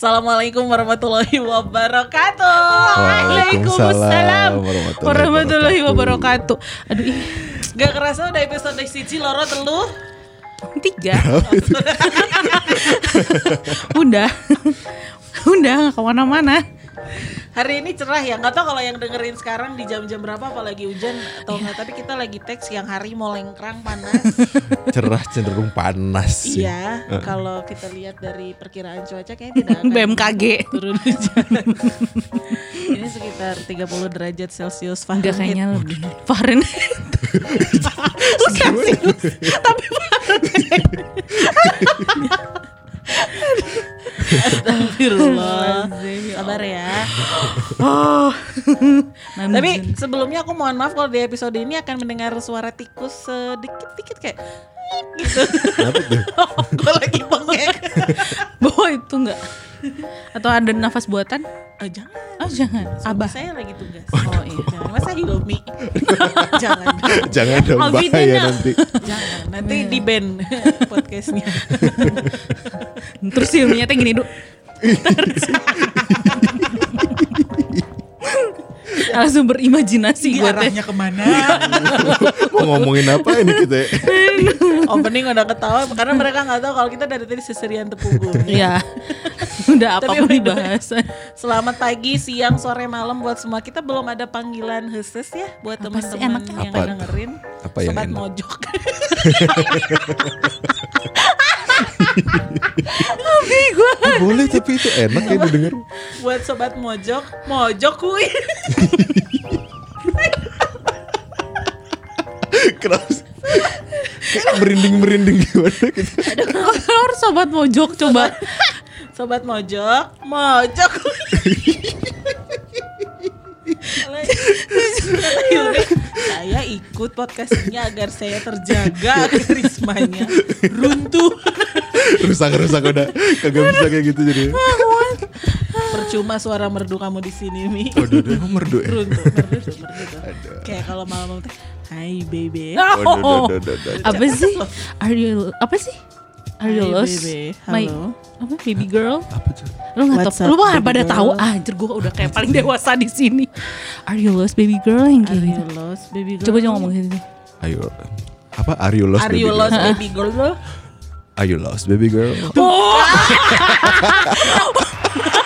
Assalamualaikum warahmatullahi wabarakatuh. Waalaikumsalam warahmatullahi warahmatullahi wabarakatuh. Aduh, ih, gak kerasa udah episode siji loro telu. Tiga. Udah. Udah gak ke mana-mana. Hari ini cerah ya, nggak tahu kalau yang dengerin sekarang di jam-jam berapa, apalagi hujan atau enggak. Tapi kita lagi teks yang hari mau lengkrang panas. Cerah cenderung panas sih. iya, kalau kita lihat dari perkiraan cuaca kayaknya tidak akan BMKG. turun hujan. ini sekitar 30 derajat Celcius Fahrenheit. kayaknya lebih. Fahrenheit. Celsius. Tapi Fahrenheit. Astagfirullah. Sabar ya. Oh. Tapi sebelumnya aku mohon maaf kalau di episode ini akan mendengar suara tikus sedikit-dikit kayak gitu. Kenapa tuh? Gue lagi bengek. Bahwa itu enggak. Atau ada nafas buatan? Oh, jangan. Oh jangan. Suami Abah. saya lagi tugas. Oh iya. Jangan masa Hilmi. jangan. Jangan dong bahaya nanti. Jangan. Nanti di ban podcastnya. Terus ilmunya teh gini, Du. Langsung berimajinasi gue teh. ke mana? Mau ngomongin apa ini kita? ya? Opening udah ketawa karena mereka nggak tahu kalau kita dari tadi seserian tepunggung. Iya. Udah apa pun the way, dibahas. Selamat pagi, siang, sore, malam buat semua. Kita belum ada panggilan khusus ya buat Apa teman-teman yang Apa tuh? dengerin. Apa yang Sobat enak? mojok. Oh, boleh tapi itu enak ya didengar. buat sobat mojok, mojok kuy. Kenapa sih? Kayak merinding-merinding gimana gitu. Harus sobat mojok coba. Sobat mojok, mojok kuy. Saya ikut podcast ini agar saya terjaga karismanya runtuh Rusak-rusak udah kagak bisa kayak gitu jadi. percuma suara merdu kamu di sini mi Waduh, udah emang merdu ya. runtuh merdu merdu kayak kalau malam teh hai baby Oh, waduh, waduh, waduh. apa sih? Are you apa sih? Are you lost? baby. My apa baby girl? Apa tuh? Lu nggak tahu? up, Lu mah pada tahu? Ah, anjir gue udah kayak paling dewasa di sini. Are you lost baby girl yang Are you gitu? lost baby girl Coba coba ngomong gitu. Ayo. Apa? Are you lost Are baby you girl? lost baby girl lo? Are you lost baby girl? Oh.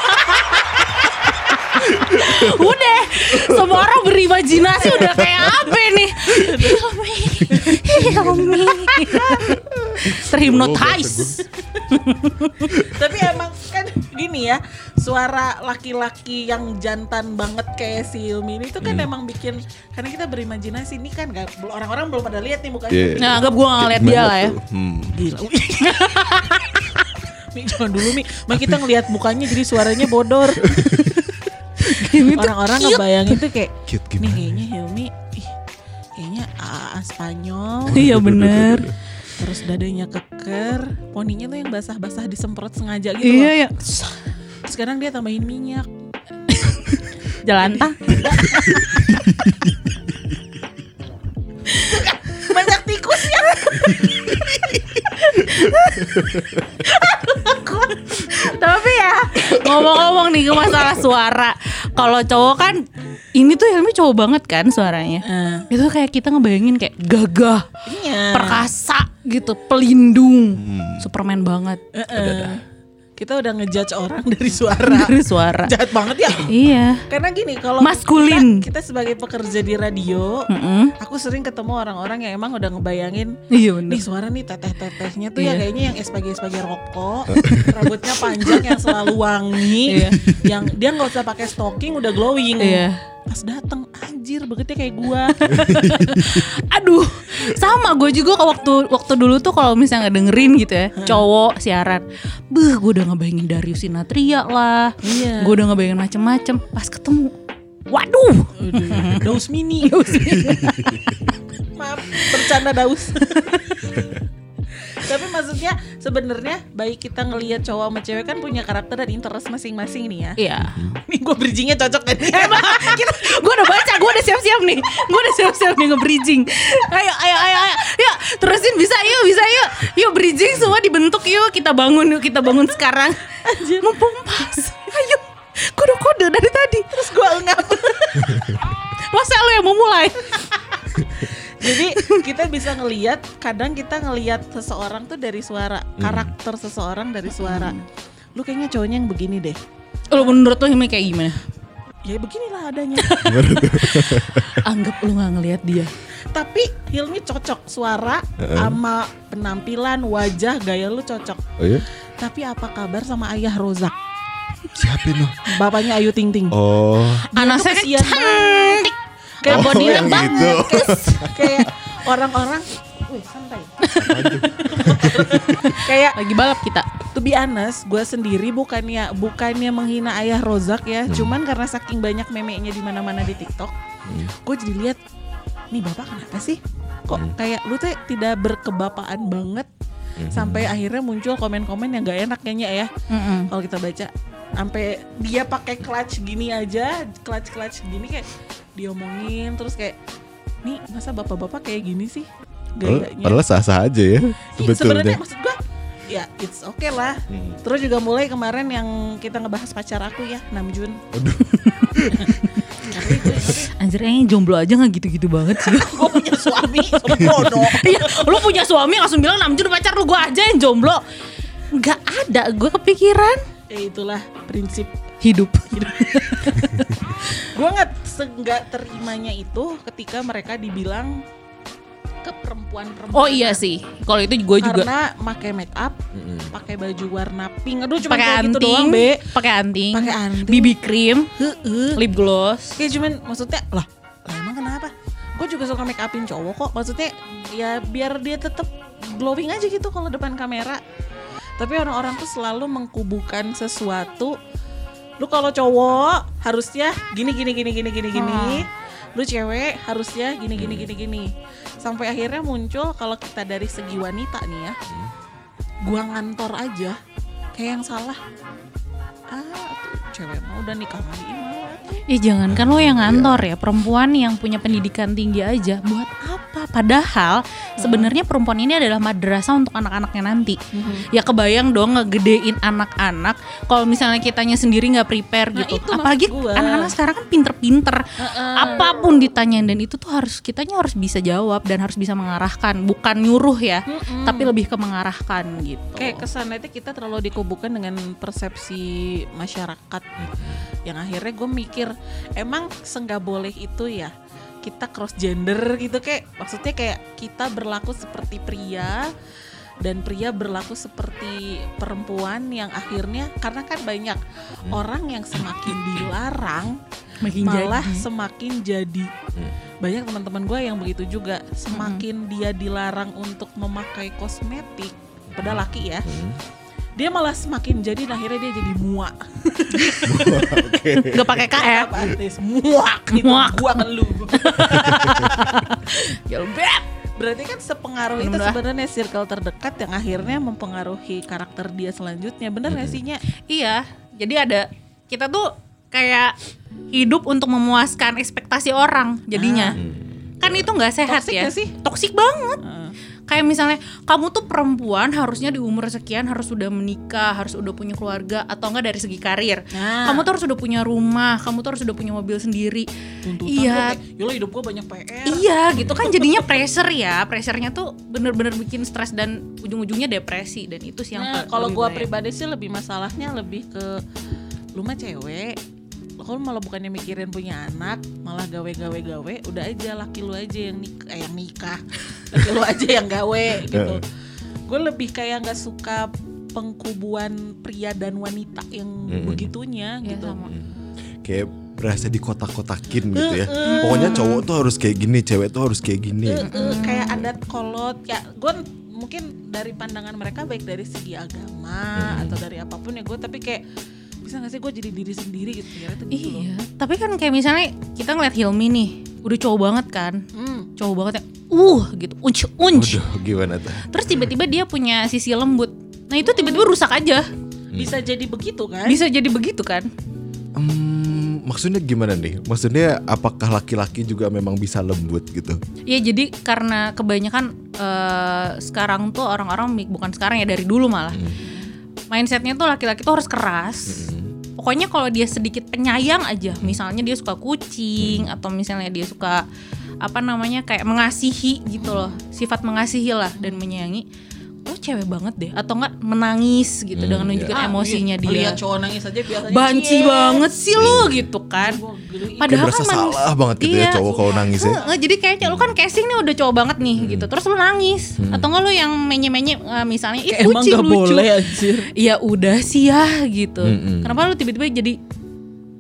udah semua orang berimajinasi udah kayak apa nih Hilmi Hilmi terhipnotize Tapi emang kan gini ya, suara laki-laki yang jantan banget kayak si Ilmi ini tuh kan Hmm. emang bikin karena kita berimajinasi ini kan nggak orang-orang belum pada lihat nih mukanya. Iya. Nah, anggap gue gak ngeliat dia lah ya? Hmm. Gila. Mi jangan dulu Mi, Ma kita ngelihat mukanya jadi suaranya bodor. Hilmi Orang-orang ngebayangin tuh kayak Cute nih gimana? kayaknya Hilmi ih, kayaknya AA Spanyol. Iya bener Terus dadanya keker, poninya tuh yang basah-basah disemprot sengaja gitu Iya ya Terus sekarang dia tambahin minyak. Jalan tah Banyak tikusnya. Tapi ya ngomong-ngomong nih ke masalah suara. Kalau cowok kan ini tuh Hilmi cowok banget kan suaranya. Eh, Itu kayak kita ngebayangin kayak gagah, iya. perkasa gitu, pelindung. Superman banget Eh, eh. Kita udah ngejudge orang dari suara. dari suara. Jahat banget ya. Iya. Karena gini kalau Maskulin. kita, kita sebagai pekerja di radio, Mm-mm. aku sering ketemu orang-orang yang emang udah ngebayangin Iya nih bener. suara nih teteh-tetehnya tuh ya Iya. kayaknya yang SPG-SPG rokok, rambutnya panjang yang selalu wangi, Iya. yang dia nggak usah pakai stocking udah glowing. Iya. Pas dateng anjir begitu kayak gua. Aduh, sama gue juga kalau waktu waktu dulu tuh kalau misalnya dengerin gitu ya, cowok siaran, beh gue udah ngebayangin Darius Sinatria lah, Iya. gue udah ngebayangin macem-macem, pas ketemu, waduh, Aduh, Daus mini. Maaf, bercanda Daus. Tapi maksudnya sebenarnya baik kita ngelihat cowok sama cewek kan punya karakter dan interest masing-masing nih ya. Iya. Nih gue bridgingnya cocok kan? gue udah baca, gue udah siap-siap nih. Gue udah siap-siap nih nge-bridging. Ayo, ayo, ayo, ayo. Yuk, terusin bisa yuk, bisa yuk. Yuk bridging semua dibentuk yuk. Kita bangun yuk, kita bangun sekarang. Mumpung pas. Ayo. Kode-kode dari tadi. Terus gue ngap. Masa lo yang mau mulai? Jadi kita bisa ngelihat, kadang kita ngelihat seseorang tuh dari suara, karakter seseorang dari suara. Lu kayaknya cowoknya yang begini deh. Lo menurut lo ini kayak gimana? Ya beginilah adanya. Anggap lo gak ngelihat dia. Tapi Hilmi cocok suara sama penampilan, wajah, gaya lu cocok. Oh iya? Tapi apa kabar sama ayah Rozak? Siapa no? Bapaknya Ayu Ting Ting. Oh. Anak saya kan cantik. Kayak Oh, bodinya banget. gitu. Kayak orang-orang, wih santai. Kayak Lagi balap kita. to be honest, gue sendiri bukannya bukannya menghina ayah Rozak ya, cuman karena saking banyak memenya di mana-mana di TikTok, gue jadi lihat, nih bapak kenapa sih? Kok kayak lu tuh tidak berkebapaan banget, sampai akhirnya muncul komen-komen yang gak enak kayaknya ya, Mm-mm. kalau kita baca, sampai dia pakai clutch gini aja, clutch clutch gini kayak diomongin terus kayak, nih masa bapak-bapak kayak gini sih? Gayanya. padahal sah-sah aja ya. Sebetulnya. maksud gua ya it's okay lah. Hmm. Terus juga mulai kemarin yang kita ngebahas pacar aku ya Namjoon. Gue Anjir kayaknya jomblo aja gak gitu-gitu banget sih. gue punya suami sama bodoh. Iya, lu punya suami langsung bilang namjur pacar lu gue aja yang jomblo. Gak ada, gue kepikiran Ya itulah prinsip. Hidup. Gue nggak se- nggak terimanya itu ketika mereka dibilang ke perempuan-perempuan. Oh iya sih, kalau itu gue juga Karena pakai make up, pakai baju warna pink. Aduh cuma pakai kayak gitu anting, doang, Be. pakai anting, Pakai anting. BB cream, Heeh. lip gloss. Kayak cuman maksudnya lah, lah emang kenapa? Gue juga suka make upin cowok kok. Maksudnya ya biar dia tetap glowing aja gitu kalau depan kamera. Tapi orang-orang tuh selalu mengkubukan sesuatu. Lu kalau cowok harusnya gini gini gini gini gini gini. Lu cewek harusnya gini gini gini gini. Sampai akhirnya muncul kalau kita dari segi wanita nih ya. Gua ngantor aja kayak yang salah. Ah, cewek mau udah nikah lagi Ya jangan kan lo yang ngantor ya perempuan yang punya pendidikan tinggi aja buat apa? Padahal sebenarnya perempuan ini adalah madrasah untuk anak-anaknya nanti. Ya kebayang dong ngegedein anak-anak kalau misalnya kitanya sendiri nggak prepare Nah, gitu. itu Apalagi anak-anak sekarang kan pinter-pinter. Apa pun ditanyain dan itu tuh harus kitanya harus bisa jawab dan harus bisa mengarahkan, bukan nyuruh ya, tapi lebih ke mengarahkan gitu. kayak kesannya itu kita terlalu dikubukan dengan persepsi masyarakat. Yang akhirnya gue mikir emang senggak boleh itu ya? Kita cross gender gitu kayak maksudnya kayak kita berlaku seperti pria dan pria berlaku seperti perempuan yang akhirnya karena kan banyak orang yang semakin dilarang makin malah jadi. semakin jadi. Banyak teman-teman gue yang begitu juga. Semakin dia dilarang untuk memakai kosmetik pada laki ya dia malah semakin jadi akhirnya dia jadi muak nggak pakai K ya. artis muak gitu Muak. gua kan lu Gelbet. berarti kan sepengaruh itu Bener-bener. sebenarnya circle terdekat yang akhirnya mempengaruhi karakter dia selanjutnya bener gak sih Nya? Iya, jadi ada kita tuh kayak hidup untuk memuaskan ekspektasi orang jadinya. Kan itu nggak sehat Toxic ya? nggak sih? Toksik banget. Heeh. Kayak misalnya kamu tuh perempuan harusnya di umur sekian harus sudah menikah, harus udah punya keluarga atau enggak dari segi karir. Nah. Kamu tuh harus udah punya rumah, kamu tuh harus udah punya mobil sendiri. tuntutan Iya. kayak yolah hidup gua banyak PR Iya gitu kan jadinya pressure ya Pressernya tuh bener-bener bikin stres dan ujung-ujungnya depresi Dan itu sih yang Nah, kalau gua pribadi sih lebih masalahnya lebih ke lu mah cewek. Kalau malah bukannya mikirin punya anak, malah gawe-gawe gawe, udah aja laki lu aja yang nikah, eh, yang nikah. laki lu aja yang gawe gitu. Gue lebih kayak nggak suka pengkubuan pria dan wanita yang Mm-mm. begitunya Iya, gitu. sama. Kayak berasa dikotak-kotakin gitu ya. Pokoknya cowok tuh harus kayak gini, cewek tuh harus kayak gini. Eh, eh, kayak adat kolot ya gue mungkin dari pandangan mereka baik dari segi agama atau dari apa pun ya gue tapi kayak bisa gak sih gue jadi diri sendiri gitu itu gitu loh. Iya, tapi kan kayak misalnya kita ngeliat Hilmi nih, udah cowok banget kan Hmm. cowok banget ya uh gitu unch unch Waduh, gimana tuh? terus tiba-tiba dia punya sisi lembut nah itu tiba-tiba rusak aja Bisa jadi begitu kan? bisa jadi begitu kan Hmm, maksudnya gimana nih? Maksudnya apakah laki-laki juga memang bisa lembut gitu? ya jadi karena kebanyakan eh, sekarang tuh orang-orang bukan sekarang ya dari dulu malah mindsetnya tuh laki-laki tuh harus keras pokoknya kalau dia sedikit penyayang aja misalnya dia suka kucing atau misalnya dia suka apa namanya kayak mengasihi gitu loh sifat mengasihi lah dan menyayangi lo cewek banget deh atau enggak menangis gitu Hmm, dengan iya. nunjukin Ah, emosinya iya. dia Lihat cowok nangis aja biasanya banci cie. banget sih lu gitu kan padahal kan salah banget gitu ya Iya. cowok kalau nangis ya. Jadi kayaknya lu kan casing nih udah cowok banget nih Hmm. gitu. Terus lu nangis atau enggak lu yang menye-menye eh, misalnya ih Kayak emang kucing gak lucu. boleh anjir. Ya udah sih ya gitu. Mm-mm. Kenapa lu tiba-tiba jadi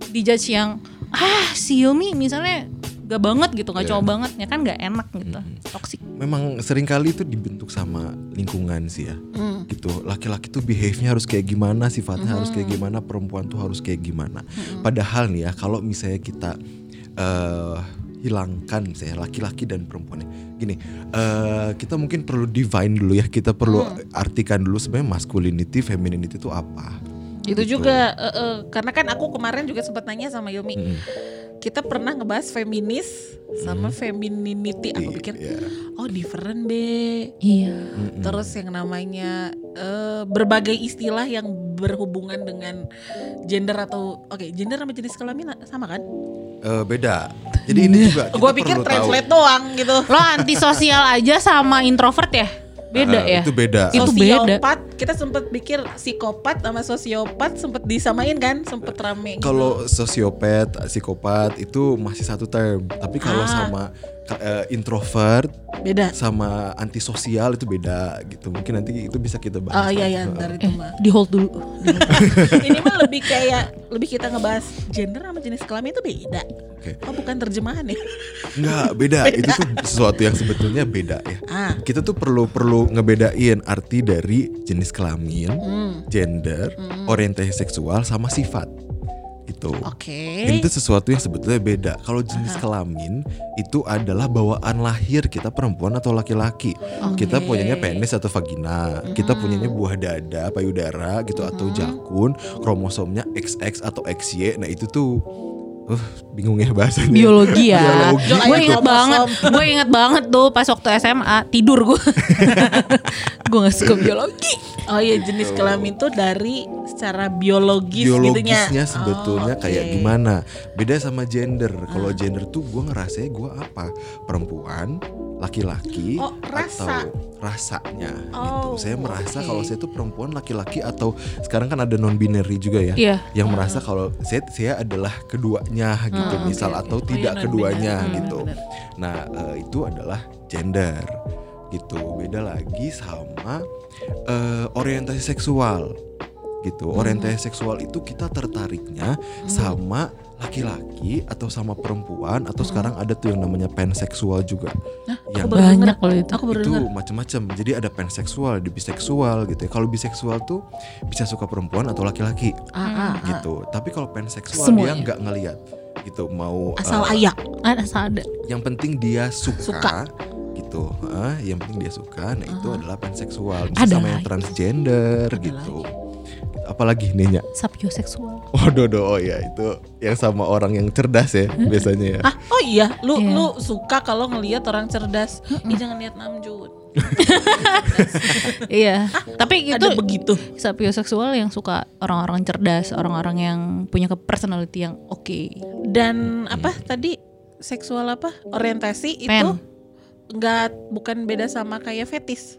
dijudge yang ah si Yumi misalnya gak banget gitu, gak Iya. cowok banget ya kan gak enak gitu. Toxic. Memang sering kali itu dibentuk sama lingkungan sih ya. Hmm. Gitu. Laki-laki tuh behave-nya harus kayak gimana, sifatnya harus kayak gimana, perempuan tuh harus kayak gimana. Padahal nih ya, kalau misalnya kita eh hilangkan misalnya laki-laki dan perempuannya. Gini, eh kita mungkin perlu divine dulu ya. Kita perlu artikan dulu sebenarnya masculinity, femininity itu apa. Itu Gitu. juga eh, eh, karena kan aku kemarin juga sempat nanya sama Yomi. Mm. Kita pernah ngebahas feminis sama femininity. Aku pikir Iya. oh different be. Iya. Mm-mm. Terus yang namanya eh, berbagai istilah yang berhubungan dengan gender atau oke gender sama jenis kelamin sama kan? Eh, beda. Jadi ini juga Gue pikir perlu tahu. translate doang gitu. Lo antisosial aja sama introvert ya? Beda Eh, ya? Itu beda. Itu beda. Sosiopat, kita sempat pikir psikopat sama sosiopat sempat disamain kan, sempat rame. gitu. Kalau sosiopat, psikopat itu masih satu term. Tapi kalau Ah. sama eh, introvert beda. sama antisosial itu beda gitu. Mungkin nanti itu bisa kita Oh bahas. iya lah. iya ntar itu Eh, mah. di hold dulu. Ini mah lebih kayak lebih kita ngebahas gender sama jenis kelamin itu beda. Oke. Oh bukan terjemahan ya? Enggak, beda. Itu tuh sesuatu yang sebetulnya beda ya. Ah. Kita tuh perlu perlu ngebedain arti dari jenis kelamin, Hmm. gender, orientasi seksual sama sifat. Gitu. Oke. Ini tuh sesuatu yang sebetulnya beda. Kalau jenis kelamin itu adalah bawaan lahir kita perempuan atau laki-laki. Kita punyanya penis atau vagina. Kita punyanya buah dada, payudara gitu atau jakun, kromosomnya XX atau XY. Nah, itu tuh uh bingung ya bahasanya. biologi ya. Biologi. Gue inget banget, gue inget banget tuh pas waktu SMA tidur gue. gue gak suka biologi. Oh iya jenis kelamin tuh dari secara biologis gitunya. biologisnya sebetulnya Oh, kayak oke. gimana beda sama gender kalau gender tuh gue ngerasa gue apa perempuan laki-laki Oh, rasa. atau rasanya Oh, gitu saya merasa oke. kalau saya tuh perempuan laki-laki atau sekarang kan ada non binary juga ya Iya. yang merasa kalau saya saya adalah keduanya gitu Hmm, misal oke, atau. Oh, tidak iya, keduanya non-binary. Hmm, gitu benar-benar. nah eh, itu adalah gender gitu beda lagi sama eh, orientasi seksual gitu Hmm. orientasi seksual itu kita tertariknya sama laki-laki atau sama perempuan atau sekarang ada tuh yang namanya panseksual juga Nah, yang. Banyak loh itu. Aku baru itu dengar. macam-macam jadi ada panseksual ada biseksual gitu ya kalau biseksual tuh bisa suka perempuan atau laki-laki Ah, ah, ah. gitu tapi kalau panseksual Semuanya. dia nggak ngelihat gitu mau Asal eh, ayak. Ada ada. yang penting dia suka, Suka. Gitu eh, yang penting dia suka nah itu adalah panseksual bisa Ada sama yang lagi. transgender Ada gitu apalagi nih Nya? Sapioseksual. oh dodo oh ya itu yang sama orang yang cerdas ya biasanya ya Ah, oh iya, lu Iya. lu suka kalau ngelihat orang cerdas. Ih, jangan lihat Namjoon. iya. Tapi itu Ada begitu. sapioseksual yang suka orang-orang cerdas, orang-orang yang punya ke personality yang oke. Dan apa tadi seksual apa? Orientasi itu Pen. Nggak bukan beda sama kayak fetis.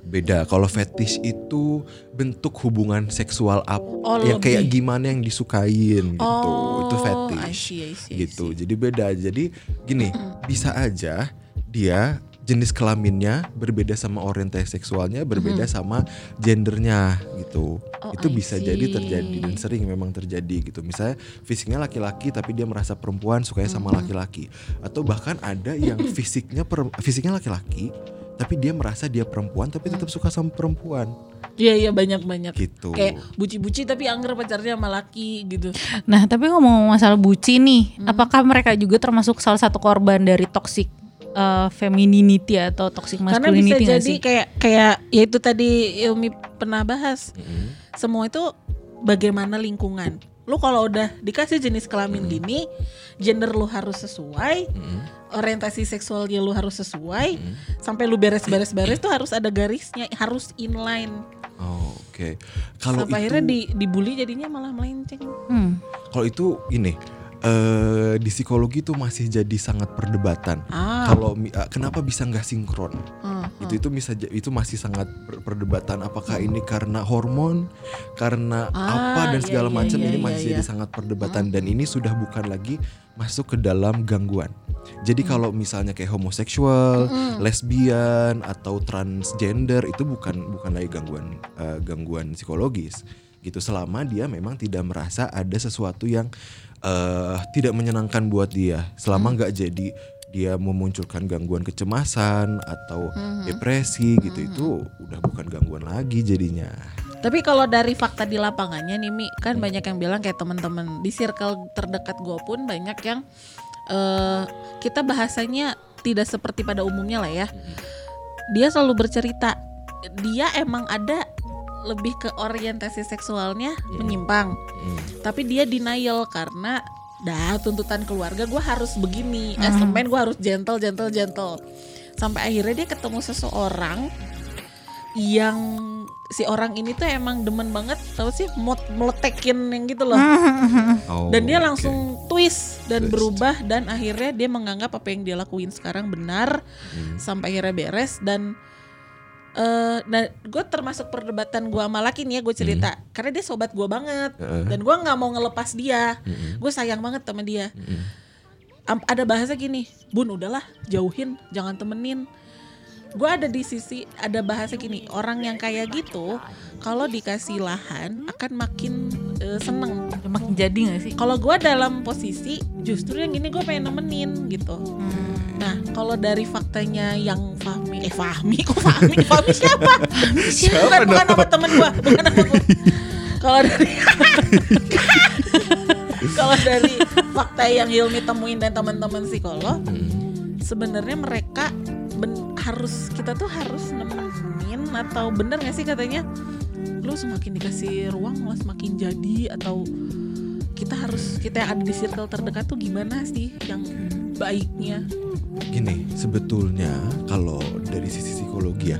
beda. Kalau fetish itu bentuk hubungan seksual apa Oh, yang kayak gimana yang disukain gitu. Oh, itu I fetish see, I see, I gitu. see. jadi beda. Jadi gini bisa aja dia jenis kelaminnya berbeda sama orientasi seksualnya berbeda sama gendernya gitu. Oh, itu I bisa jadi see. terjadi dan sering memang terjadi gitu. Misalnya fisiknya laki-laki tapi dia merasa perempuan sukanya sama laki-laki. Atau bahkan ada yang fisiknya per- fisiknya laki-laki tapi dia merasa dia perempuan tapi tetap suka sama perempuan. Iya iya banyak banyak. gitu. Kayak buci-buci tapi angger pacarnya sama laki gitu. Nah, tapi ngomong masalah buci nih, apakah mereka juga termasuk salah satu korban dari toxic uh, femininity atau toxic Karena bisa masculinity jadi sih? kayak kayak ya itu tadi Ilmi pernah bahas. Mm-mm. Semua itu bagaimana lingkungan. Lu kalau udah dikasih jenis kelamin gini, gender lu harus sesuai, Mm-mm. orientasi seksualnya lu harus sesuai, Mm. sampai lu beres-beres-beres tuh harus ada garisnya, harus inline. Oh, Oke, kalau Sampai itu akhirnya di, dibully jadinya malah melenceng. Hmm. kalau itu ini eh di psikologi tuh masih jadi sangat perdebatan. Ah. Kalau eh, kenapa bisa nggak sinkron? Hmm, Itu itu bisa itu masih sangat per- perdebatan. Apakah ini karena hormon, karena Ah, apa dan iya, segala iya, macam iya, ini iya, masih iya. jadi sangat perdebatan dan ini sudah bukan lagi masuk ke dalam gangguan. Jadi kalau misalnya kayak homoseksual, lesbian atau transgender itu bukan bukan lagi gangguan eh, gangguan psikologis gitu selama dia memang tidak merasa ada sesuatu yang eh, tidak menyenangkan buat dia. Selama nggak jadi dia memunculkan gangguan kecemasan atau depresi gitu. Itu udah bukan gangguan lagi jadinya. Tapi kalau dari fakta di lapangannya nih Mi, kan banyak yang bilang kayak teman-teman di circle terdekat gue pun banyak yang eh kita bahasanya tidak seperti pada umumnya lah ya. Dia selalu bercerita dia emang ada lebih ke orientasi seksualnya menyimpang, Hmm. tapi dia denial karena dah tuntutan keluarga gue harus begini, as a man gue harus gentle, gentle, gentle. Sampai akhirnya dia ketemu seseorang yang si orang ini tuh emang demen banget tau sih mod meletekin yang gitu loh Oh, dan dia langsung twist dan Twist. berubah dan akhirnya dia menganggap apa yang dia lakuin sekarang benar Hmm. sampai akhirnya beres dan eh dan gue termasuk perdebatan gue sama laki nih ya gue cerita karena dia sobat gue banget Hmm. Heeh. dan gue nggak mau ngelepas dia Mm-mm. gue sayang banget sama dia. Am- ada bahasa gini bun udahlah jauhin jangan temenin gue ada di sisi ada bahasa gini orang yang kayak gitu kalau dikasih lahan akan makin eh, seneng Makin jadi gak sih? kalau gue dalam posisi justru yang ini gue pengen nemenin gitu nah kalau dari faktanya yang Fahmi eh Fahmi? Kok Fahmi? Fahmi siapa? Bukan bukan nama temen gue bukan nama gue kalau dari kalau dari fakta yang Hilmi temuin dan teman-teman psikolog Mm. sebenarnya mereka ben- harus kita tuh harus nemenin atau bener gak sih katanya? Lu semakin dikasih ruang malah semakin jadi atau kita harus kita yang ada di circle terdekat tuh gimana sih yang baiknya Gini, sebetulnya kalau dari sisi psikologi ya,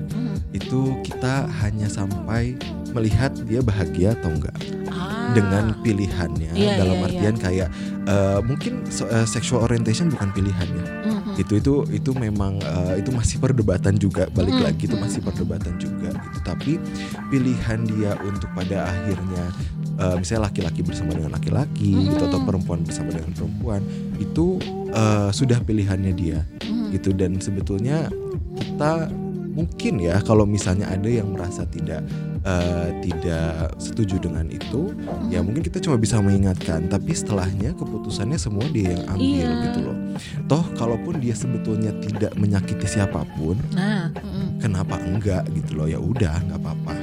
itu kita hanya sampai melihat dia bahagia atau enggak Ah. dengan pilihannya. Iya, dalam iya, artian kayak eh, mungkin eh, sexual orientation bukan pilihannya. Mhm. Itu itu itu memang eh, itu masih perdebatan juga. Balik Mm, lagi itu masih perdebatan juga gitu. Tapi pilihan dia untuk pada akhirnya eh, misalnya laki-laki bersama dengan laki-laki gitu atau perempuan bersama dengan perempuan itu eh, sudah pilihannya dia Mhm. gitu dan sebetulnya kita mungkin ya kalau misalnya ada yang merasa tidak eh, tidak setuju dengan itu ya mungkin kita cuma bisa mengingatkan tapi setelahnya keputusannya semua dia yang ambil Iya. gitu loh toh kalaupun dia sebetulnya tidak menyakiti siapa pun nah mhm. kenapa enggak gitu loh ya udah nggak apa-apa.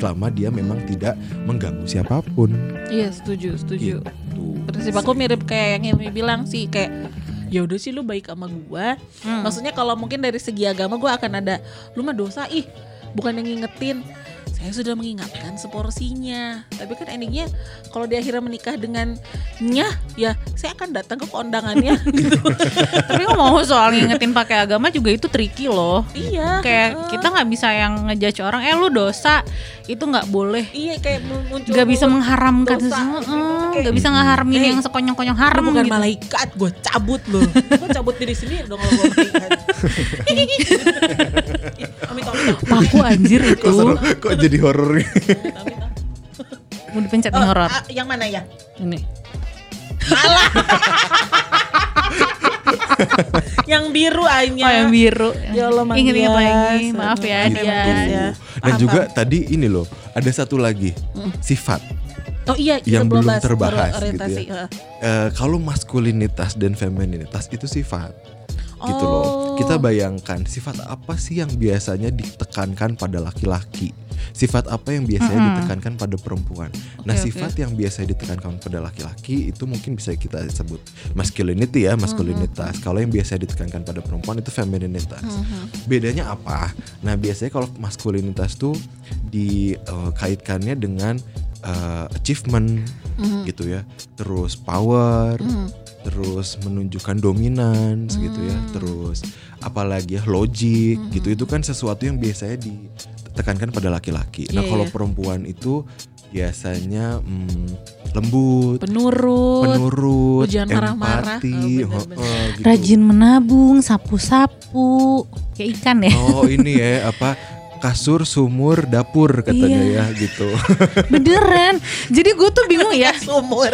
Selama dia memang tidak mengganggu siapa pun. Iya setuju setuju. Gitu. Prinsip aku mirip kayak yang Hilmi bilang sih kayak ya udah sih lu baik sama gua. Hmm. maksudnya kalau mungkin dari segi agama gua akan ada lu mah dosa ih bukan yang ngingetin saya sudah mengingatkan seporsinya tapi kan endingnya kalau di akhirnya menikah dengan nyah ya saya akan datang ke kondangannya gitu Tapi ngomong soal ngingetin pakai agama juga itu tricky loh. iya Kayak kita nggak bisa yang ngejudge orang, eh lu dosa itu nggak boleh. iya kayak muncul Gak bisa mengharamkan dosa sesuatu, gitu. Heeh, Kayak, gak bisa ngeharamin "Hey, yang sekonyong-konyong haram bukan gitu. malaikat gue cabut loh gue cabut diri sendiri dong kalau gue Paku anjir itu. kok, seru- kok jadi horor Mau dipencet Oh, horor. ah, yang mana ya Ini. yang biru aja Oh yang biru. Ya Allah, Ingat-ingat lagi, maaf ya. Gias ya. dan juga tadi ini loh ada satu lagi sifat oh iya yang belum bahas terbahas gitu ya. Eh, kalau maskulinitas dan femininitas itu sifat gitu loh. Oh. Kita bayangkan sifat apa sih yang biasanya ditekankan pada laki-laki? Sifat apa yang biasanya ditekankan pada perempuan? nah, Oke, sifat yang biasa ditekankan pada laki-laki itu mungkin bisa kita sebut masculinity ya, maskulinitas. Kalau yang biasa ditekankan pada perempuan itu femininitas. Bedanya apa? Nah, biasanya kalau maskulinitas tuh dikaitkannya dengan uh, achievement gitu ya. Terus power, terus menunjukkan dominance gitu ya. Terus apalagi ya logik gitu. Itu kan sesuatu yang biasanya ditekankan pada laki-laki. Nah, Iya, kalau iya. perempuan itu biasanya mm, lembut, Penurut. penurut, Lu jangan marah-marah. empati, Oh, heeh, gitu. Rajin menabung, sapu-sapu, kayak ikan ya. Oh ini ya apa kasur sumur dapur katanya Iya. ya gitu. Beneran. Jadi gue tuh bingung ya. Sumur.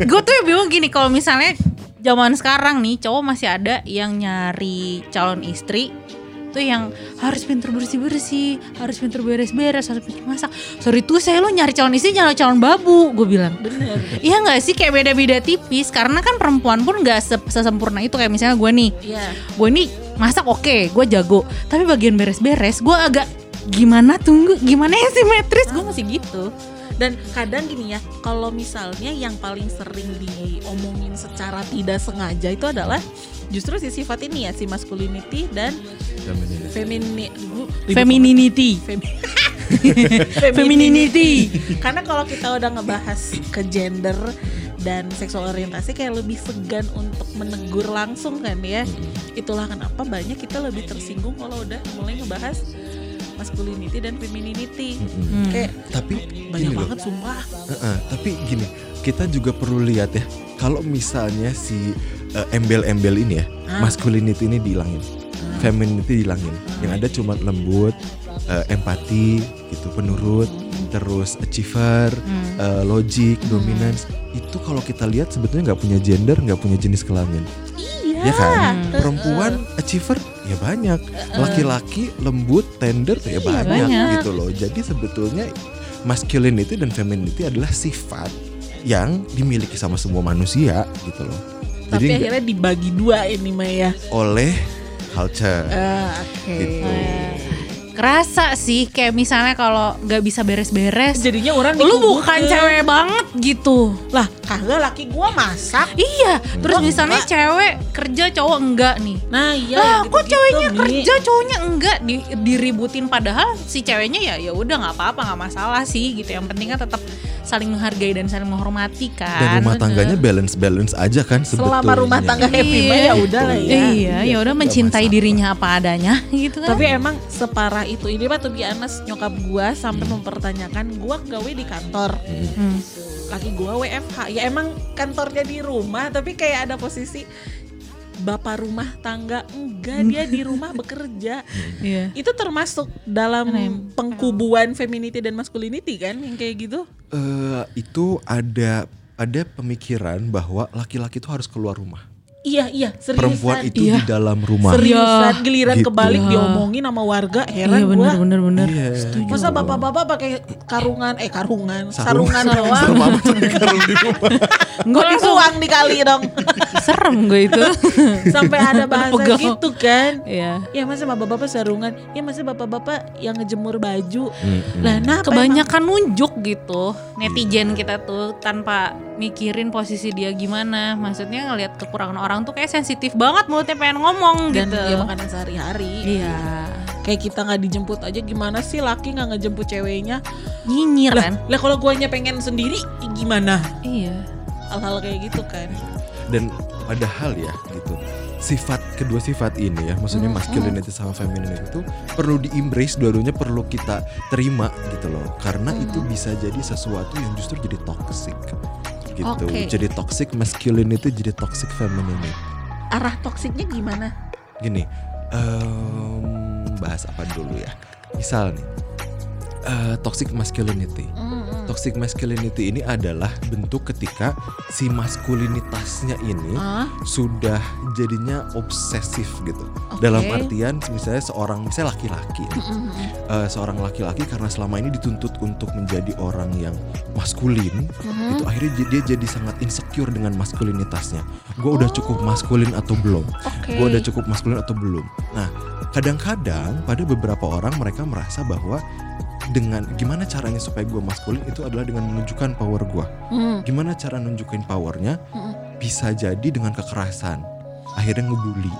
gue tuh bingung gini kalau misalnya zaman sekarang nih cowok masih ada yang nyari calon istri tuh yang harus pinter bersih bersih harus pinter beres beres harus pinter masak. Sorry tuh saya lo nyari calon istri nyari calon babu gue bilang. Bener. Iya nggak sih? Kayak beda-beda tipis karena kan perempuan pun nggak se- sesempurna itu. Kayak misalnya gue nih Iya. gue nih masak oke gue jago. Tapi bagian beres-beres gue agak gimana tunggu gimana yang simetris? Gue masih gitu Dan kadang gini ya, kalau misalnya yang paling sering diomongin secara tidak sengaja itu adalah justru si sifat ini ya, si masculinity dan femini femininity. Femi- femininity. Karena kalau kita udah ngebahas ke gender dan seksual orientasi kayak lebih segan untuk menegur langsung kan ya. Itulah kenapa banyak kita lebih tersinggung kalau udah mulai ngebahas masculinity dan femininity. Hmm. Kayak Tapi banyak gini loh, banget sumpah. Heeh, tapi gini kita juga perlu lihat ya kalau misalnya si eh, embel-embel ini ya Ah. masculinity ini dihilangin, femininity dihilangin, yang ada cuma lembut, eh, empati, gitu, penurut, terus achiever, Hmm. eh, logic, dominance. Itu kalau kita lihat sebetulnya nggak punya gender, nggak punya jenis kelamin. Iya. Ya kan Hmm. perempuan achiever ya banyak laki-laki lembut tender ya banyak, banyak. gitu loh jadi sebetulnya masculinity dan femininity adalah sifat yang dimiliki sama semua manusia gitu loh Tapi jadi akhirnya dibagi dua ini Maya. oleh culture Eh, Oke. Gitu. Kerasa sih kayak misalnya kalau nggak bisa beres-beres Jadinya orang lu bukan cewek banget gitu Lah, kagak laki gua masak. iya terus Gua misalnya enggak. cewek kerja cowok enggak nih Nah, iya. lah gitu-gitu, kok ceweknya Mi. kerja cowoknya enggak di, diributin padahal si ceweknya ya ya udah nggak apa-apa nggak masalah sih gitu yang penting kan tetap saling menghargai dan saling menghormati kan dan rumah tangganya balance balance aja kan sebetulnya Selama rumah tangga happy mah ya udah lah ya. iya ya udah mencintai masalah. dirinya apa adanya gitu kan Tapi emang separah itu. Ini mah tuh honest nyokap gua sampai mempertanyakan gua gawe di kantor. Hmm. Laki gua WFH. Ya emang kantornya di rumah tapi kayak ada posisi bapak rumah tangga enggak dia di rumah bekerja. iya Itu termasuk dalam Rem. pengkubuan femininity dan masculinity kan yang kayak gitu. Eh, itu ada ada pemikiran bahwa laki-laki itu harus keluar rumah Iya iya seriusan. perempuan itu Iya. di dalam rumah seriusan Iya. giliran Gitu. kebalik Iya. diomongin sama warga heran iya gua. bener bener bener Iya. Masa bapak-bapak pakai karungan eh karungan Sarung. sarungan doang. Amat karung di rumah. langsung dituang dikali dong. serem gue itu Sampai ada bahasa gitu kan. iya Ya masa bapak-bapak sarungan, ya masa bapak-bapak yang ngejemur baju. Mm-mm. Lah nah kebanyakan nunjuk gitu netizen kita tuh tanpa mikirin posisi dia gimana maksudnya ngelihat kekurangan orang tuh kayak sensitif banget mulutnya pengen ngomong dan gitu. ya makanan sehari-hari. iya. Kayak kita nggak dijemput aja gimana sih laki nggak ngejemput ceweknya? nyinyir kan? Lah kalau guanya pengen sendiri gimana? iya. Hal-hal kayak gitu kan. dan padahal ya gitu. Sifat kedua sifat ini ya maksudnya masculinity sama femininity itu perlu di embrace dua-duanya perlu kita terima gitu loh. Karena itu bisa jadi sesuatu yang justru jadi toxic gitu Oke. jadi toxic masculinity jadi toxic femininity Arah toksiknya gimana? gini em, bahas apa dulu ya misal nih eh, toxic masculinity Mm-mm. toxic toxic masculinity ini adalah bentuk ketika si maskulinitasnya ini Ah, sudah jadinya obsesif gitu. Oke. Dalam artian misalnya seorang misalnya laki-laki mm-mm. Eh, seorang laki-laki karena selama ini dituntut untuk menjadi orang yang maskulin, Mhm. itu akhirnya dia jadi sangat insecure dengan maskulinitasnya. Gue udah cukup maskulin atau belum? Oke. Gue udah cukup maskulin atau belum? Nah, kadang-kadang pada beberapa orang mereka merasa bahwa dengan gimana caranya supaya gue maskulin itu adalah dengan menunjukkan power gue. Hmm. Gimana cara nunjukin powernya? Mm-mm. Bisa jadi dengan kekerasan. Akhirnya ngebully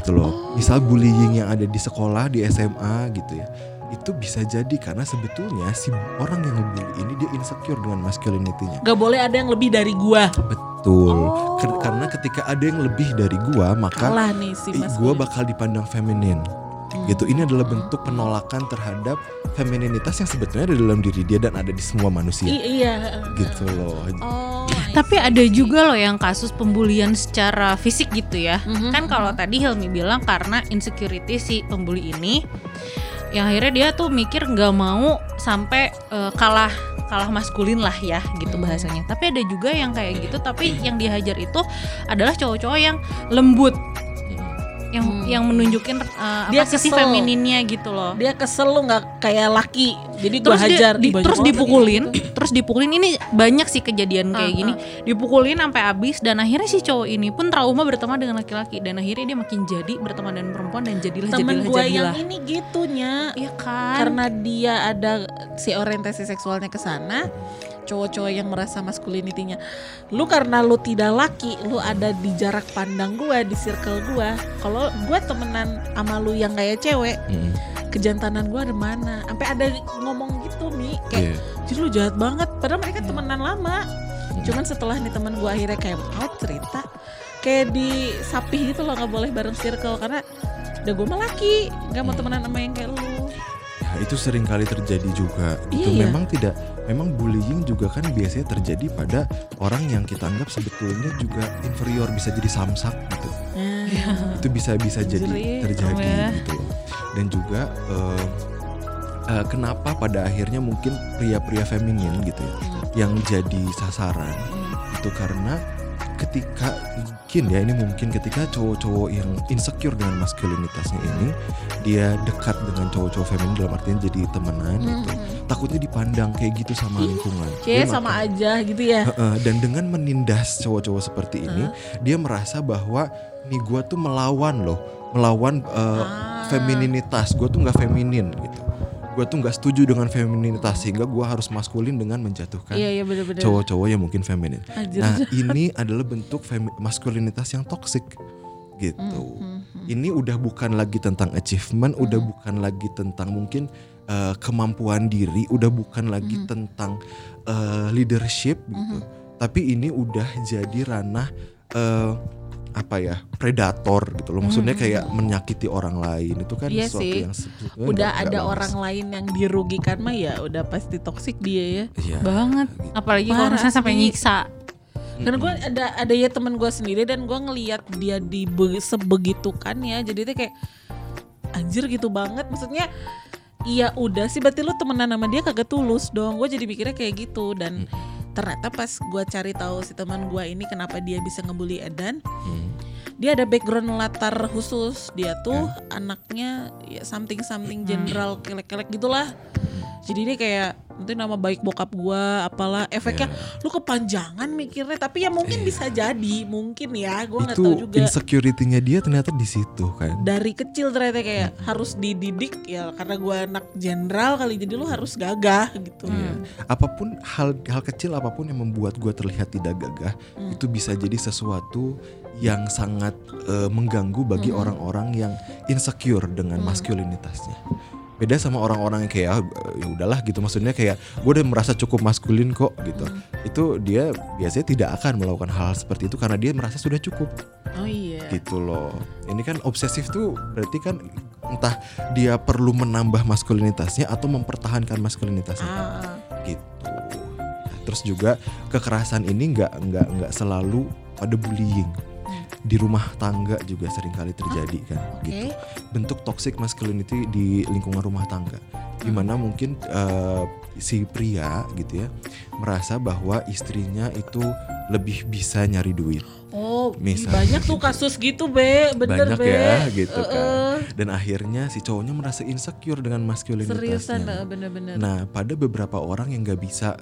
gitu loh. Misal bullying yang ada di sekolah, di SMA gitu ya. Itu bisa jadi karena sebetulnya si orang yang ngebully ini dia insecure dengan masculinity-nya. Gak boleh ada yang lebih dari gua. Betul. Oh. Karena ketika ada yang lebih dari gua, maka Kalah nih si gua bakal dipandang feminin. Gitu. Ini adalah Hmm. bentuk penolakan terhadap femininitas yang sebetulnya ada dalam diri dia dan ada di semua manusia. iya. Gitu loh. Oh. I Tapi see. ada juga loh yang kasus pembulian secara fisik gitu ya. Mhm, Kan kalau tadi Hilmi bilang karena insecurity si pembuli ini yang akhirnya dia tuh mikir nggak mau sampai eh, kalah kalah maskulin lah ya gitu Hmm. bahasanya. Tapi ada juga yang kayak gitu tapi yang dihajar itu adalah cowok-cowok yang lembut yang Hmm. yang menunjukin eh, Dia apa sisi kesel. femininnya gitu loh. dia kesel lu nggak kayak laki. Jadi gua terus dia- hajar di- Ih, banyak terus dipukulin gitu. terus dipukulin ini banyak sih kejadian kayak Ah, gini dipukulin sampai habis dan akhirnya si cowok ini pun trauma berteman dengan laki-laki dan akhirnya dia makin jadi berteman dengan perempuan dan jadilah Temen jadilah gua jadilah yang ini gitunya. iya kan Karena dia ada si orientasi seksualnya ke sana, cowok-cowok yang merasa maskulinitinya. Lu karena lu tidak laki, lu ada di jarak pandang gua, di circle gua. Kalau gua temenan sama lu yang kayak cewek, Mm. kejantanan gua ada mana? Sampai ada ngomong gitu nih, kayak Iya. jadi lu jahat banget. Padahal mereka Iya. temenan lama. Mm. Cuman setelah nih teman gua akhirnya kayak mau cerita, kayak disapih gitu loh nggak boleh bareng circle karena udah gue mah laki, nggak mau Hmm. temenan sama yang kayak lu. Ya, itu sering kali terjadi juga. Itu Iya. memang tidak memang bullying juga kan biasanya terjadi pada orang yang kita anggap sebetulnya juga inferior bisa jadi samsak gitu. Nah, Itu bisa bisa jadi Anjir, terjadi ya. gitu loh. Dan juga eh, eh, kenapa pada akhirnya mungkin pria-pria feminin gitu ya yang jadi sasaran hmm. itu karena ketika mungkin ya ini mungkin ketika cowok-cowok yang insecure dengan maskulinitasnya ini dia dekat dengan cowok-cowok feminin dalam artian jadi temenan gitu Hmm. takutnya dipandang kayak gitu sama lingkungan Kayak sama aja gitu ya. Dan dengan menindas cowok-cowok seperti ini dia merasa bahwa nih gue tuh melawan loh melawan eh, Ah. femininitas gue tuh nggak feminin gitu gue tuh nggak setuju dengan femininitas sehingga gue harus maskulin dengan menjatuhkan Iya iya cowok-cowok yang mungkin feminin Anjir. Nah, ini adalah bentuk femi- maskulinitas yang toksik gitu. Hmm, hmm. Ini udah bukan lagi tentang achievement, udah bukan lagi tentang mungkin uh, kemampuan diri, udah bukan lagi Hmm. tentang uh, leadership gitu. Tapi ini udah jadi ranah uh, apa ya predator gitu loh. Maksudnya kayak menyakiti orang lain itu kan Hmm. Iya sesuatu sih. yang sebetulnya Udah ada orang lain yang dirugikan mah ya udah pasti toksik dia ya. Iya. banget apalagi kalau misalnya sampai nyiksa Karena gue ada ada ya teman gue sendiri dan gue ngelihat dia di sebegitukan ya. Jadi tuh kayak anjir gitu banget. Maksudnya iya udah sih berarti lu temenan sama dia kagak tulus dong. Gue jadi mikirnya kayak gitu dan ternyata pas gue cari tahu si teman gue ini kenapa dia bisa ngebully Edan, Hmm. dia ada background latar khusus. Dia tuh anaknya ya something something jenderal kelek-kelek gitulah. Jadi dia kayak nanti nama baik bokap gua apalah efeknya Ya. lu kepanjangan mikirnya tapi ya mungkin bisa jadi mungkin ya gua nggak tahu juga insecurity-nya dia ternyata di situ kan. dari kecil ternyata kayak harus dididik ya karena gua anak jenderal kali jadi lu harus gagah gitu Iya. Apa pun hal hal kecil apa pun yang membuat gue terlihat tidak gagah Hmm. itu bisa jadi sesuatu yang sangat eh, mengganggu bagi Hmm. orang-orang yang insecure dengan maskulinitasnya. Beda sama orang-orang yang kayak "Ah, ya udahlah gitu maksudnya kayak gue udah merasa cukup maskulin kok gitu. Hmm. Itu dia biasanya tidak akan melakukan hal seperti itu karena dia merasa sudah cukup oh iya gitu loh. Ini kan obsesif tuh berarti kan entah dia perlu menambah maskulinitasnya atau mempertahankan maskulinitasnya ah, gitu. Nah, Terus juga kekerasan ini nggak nggak nggak selalu pada bullying. Hmm. Di rumah tangga juga sering kali terjadi kan oke gitu. Bentuk toxic masculinity di lingkungan rumah tangga. Di mana mungkin eh, si pria gitu ya merasa bahwa istrinya itu lebih bisa nyari duit Oh, Misal. banyak tuh kasus gitu, Be. Bener, banyak Be. ya gitu Eh, kan dan akhirnya si cowoknya merasa insecure dengan Seriusan, maskulinitasnya eh, bener-bener. nah pada beberapa orang yang nggak bisa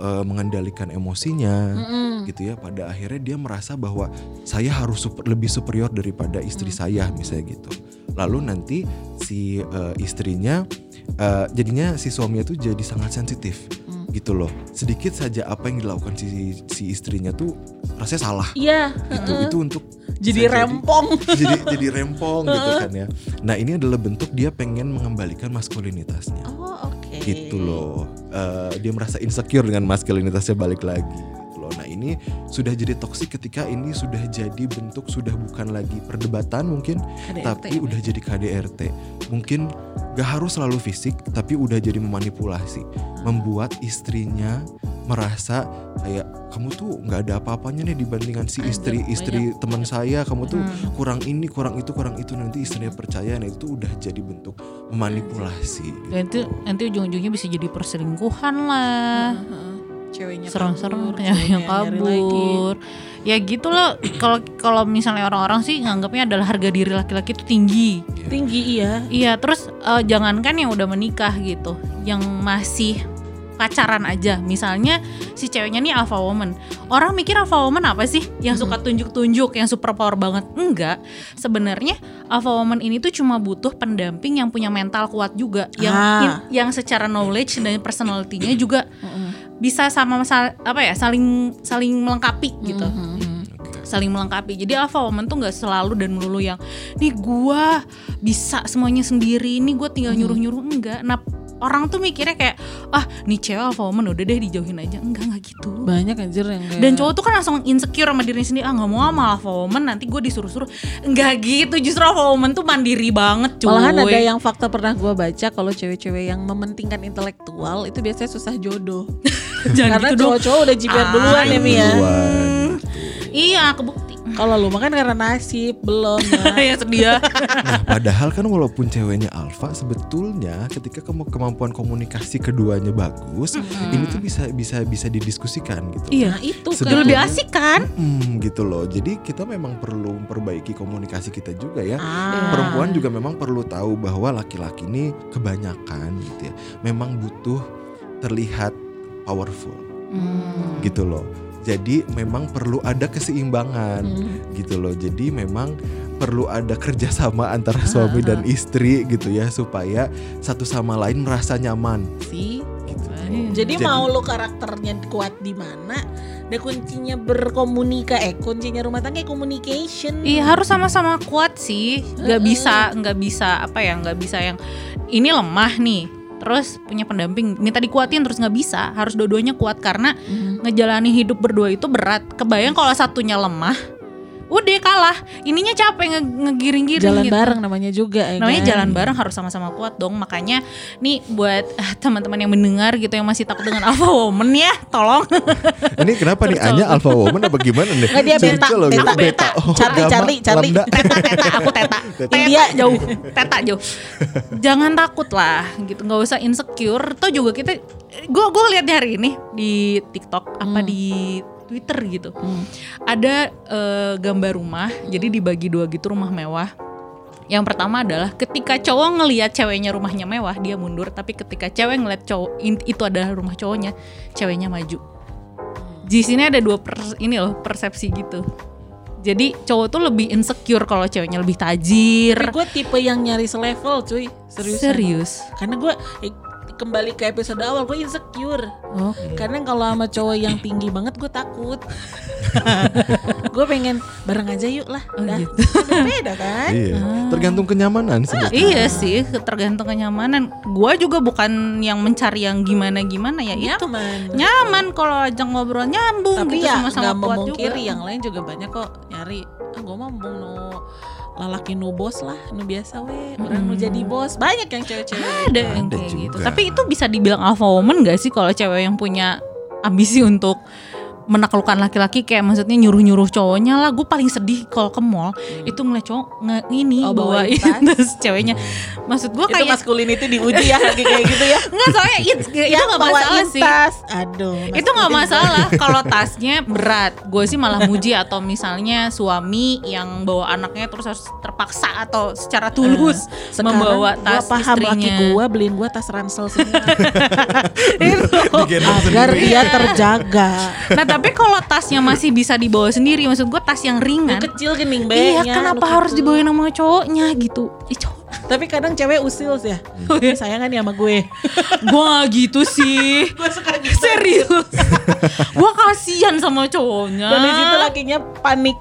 eh, mengendalikan emosinya Mm-mm. gitu ya pada akhirnya dia merasa bahwa saya harus super- lebih superior daripada istri Mm. saya misalnya gitu lalu nanti si eh, istrinya eh, jadinya si suaminya tuh jadi sangat sensitif Mm. gitu loh sedikit saja apa yang dilakukan si si istrinya tuh rasanya salah Iya, itu itu untuk jadi rempong. jadi jadi rempong gitu kan ya nah ini adalah bentuk dia pengen mengembalikan maskulinitasnya Oh. Gitu loh. Eh, dia merasa insecure dengan maskulinitasnya balik lagi ini sudah jadi toksik ketika ini sudah jadi bentuk sudah bukan lagi perdebatan mungkin KDRT, tapi ya, udah jadi KDRT mungkin gak harus selalu fisik tapi udah jadi memanipulasi membuat istrinya merasa kayak kamu tuh nggak ada apa-apanya nih dibandingkan si Anjir, istri istri teman saya. Kamu tuh kurang ini kurang itu kurang itu nanti istrinya percaya. Nah itu udah jadi bentuk memanipulasi gitu. Dan itu nanti ujung-ujungnya bisa jadi perselingkuhan lah. Heeh. Ceweknya Serang-serang kabur, yang kabur. Ya gitu loh. Kalau kalau misalnya orang-orang sih nganggapnya adalah harga diri laki-laki itu tinggi. Tinggi iya. Iya, terus eh, jangankan yang udah menikah gitu, yang masih pacaran aja. Misalnya si ceweknya nih alpha woman. Orang mikir alpha woman apa sih? Yang suka tunjuk-tunjuk, yang super power banget. Enggak. Sebenarnya alpha woman ini tuh cuma butuh pendamping yang punya mental kuat juga, yang Ah. in- yang secara knowledge dan personality-nya juga bisa sama sal- apa ya, saling saling melengkapi gitu saling melengkapi. Jadi alpha woman tuh nggak selalu dan melulu yang nih gua bisa semuanya sendiri, nih gue tinggal nyuruh-nyuruh enggak. Nah, orang tuh mikirnya kayak ah, nih cewek alpha woman udah deh dijauhin aja. Enggak, enggak gitu. Banyak anjir yang kayak Dan cowok tuh kan langsung insecure sama dirinya sendiri Ah nggak mau sama alpha woman Nanti gue disuruh-suruh Enggak gitu Justru alpha woman tuh mandiri banget cuy Malahan ada yang fakta pernah gue baca kalau cewek-cewek yang mementingkan intelektual itu biasanya susah jodoh. Jangan Karena gitu cowok-cowok udah jiper duluan ya Mi ya. Iya kebukti Kalau lu makan karena nasib belum ya. Ya sedia Nah, padahal kan walaupun ceweknya alfa, sebetulnya ketika kemu- kemampuan komunikasi keduanya bagus, ini tuh bisa bisa bisa didiskusikan gitu. Iya itu kan. lebih asik kan Hmm, gitu loh. Jadi kita memang perlu memperbaiki komunikasi kita juga ya. Ah. Perempuan juga memang perlu tahu bahwa laki-laki ini kebanyakan gitu ya, memang butuh terlihat powerful Hmm. gitu loh. Jadi memang perlu ada keseimbangan Hmm. gitu loh. Jadi memang perlu ada kerjasama antara suami dan istri gitu ya supaya satu sama lain merasa nyaman. sih. Gitu. Jadi, mau lu karakternya kuat di mana? Dan kuncinya berkomunika eh kuncinya rumah tangga communication. Iya harus sama-sama kuat sih. Gak bisa, nggak bisa apa ya, nggak bisa yang ini lemah nih. Terus punya pendamping minta dikuatin terus nggak bisa. Harus dua-duanya kuat karena Mhm. ngejalanin hidup berdua itu berat. Kebayang kalau satunya lemah, udah kalah. Ininya capek nge- ngegiring-giring Jalan gitu. bareng namanya juga ya Namanya kan? jalan bareng harus sama-sama kuat dong. Makanya nih buat ah, teman-teman yang mendengar gitu yang masih takut dengan alpha woman ya, tolong. Ini kenapa nih Anya alpha woman apa gimana nih? Nggak, dia beta, loh, beta, gitu. beta. Oh, Charlie, Charlie, teta teta aku teta Teta. India jauh teta jauh jangan takut lah gitu nggak usah insecure toh juga kita gue gue lihat hari ini di TikTok apa di Twitter gitu. Hmm. ada eh, gambar rumah jadi dibagi dua gitu rumah mewah. Yang pertama adalah ketika cowok ngelihat ceweknya rumahnya mewah dia mundur. Tapi ketika cewek ngeliat cowok itu adalah rumah cowoknya ceweknya maju. Di sini ada dua pers- ini loh persepsi gitu. Jadi cowok tuh lebih insecure kalau ceweknya lebih tajir. Tapi gue tipe yang nyari selevel cuy. Serius serius. Karena gue kembali ke episode awal gue insecure oh Karena kalau sama cowok yang tinggi banget gue takut Gue pengen bareng aja yuk lah Oh, gitu. Beda kan Iya, tergantung kenyamanan sebetulnya. Iya sih, tergantung kenyamanan. Gua juga bukan yang mencari yang gimana-gimana ya itu. Nyaman Nyaman kalau ajak ngobrol nyambung Tapi gitu ya sama-sama kuat memungkiri juga. yang lain juga banyak kok nyari ah gue mah mau no lalaki nu bos lah nu biasa we orang nu jadi bos banyak yang cewek-cewek ada yang Ada kayak gitu. juga. Tapi itu bisa dibilang alpha woman gak sih kalau cewek yang punya ambisi untuk menaklukkan laki-laki kayak maksudnya nyuruh-nyuruh cowoknya lah gue paling sedih kalau ke mall itu ngeliat cowok nge ini Oh, bawain tas ceweknya maksud gue Itu kayak masculinity diuji ya lagi kayak gitu ya. nggak soalnya it- itu Yang nggak masalah sih tas. Aduh. itu nggak masalah kalau tasnya berat gue sih malah muji atau misalnya suami yang bawa anaknya terus harus terpaksa atau secara tulus membawa tas gua paham istrinya laki gua beliin gua tas ransel semua Itu. Digendong agar dia terjaga. nah tapi kalau tasnya masih bisa dibawa sendiri maksud gue tas yang Lu ringan kecil gening iya kenapa harus dibawain sama cowoknya gitu Ih, cowok Tapi kadang cewek usil sih ya. Sayangan ya sama gue. gue gak gitu sih gue suka gitu. serius gue kasihan sama cowoknya Dan di situ lakinya panik.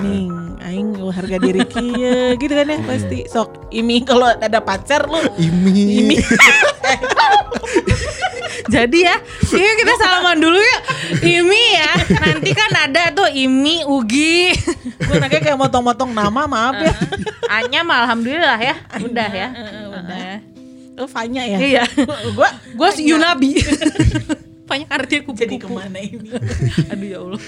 Nih, aing harga diri kia gitu kan ya pasti. Sok ini kalau ada pacar lu Imi. ini Jadi ya, yuk kita salaman dulu yuk. Imi ya, nanti kan ada tuh Imi, Ugi. gue nanya kayak motong-motong nama maaf ya. Anya mah alhamdulillah ya, udah ya. udah. Lu Fanya ya? Iya. Gua Gue Yunabi. Banyak artinya kupu jadi ke mana ini? Aduh ya Allah.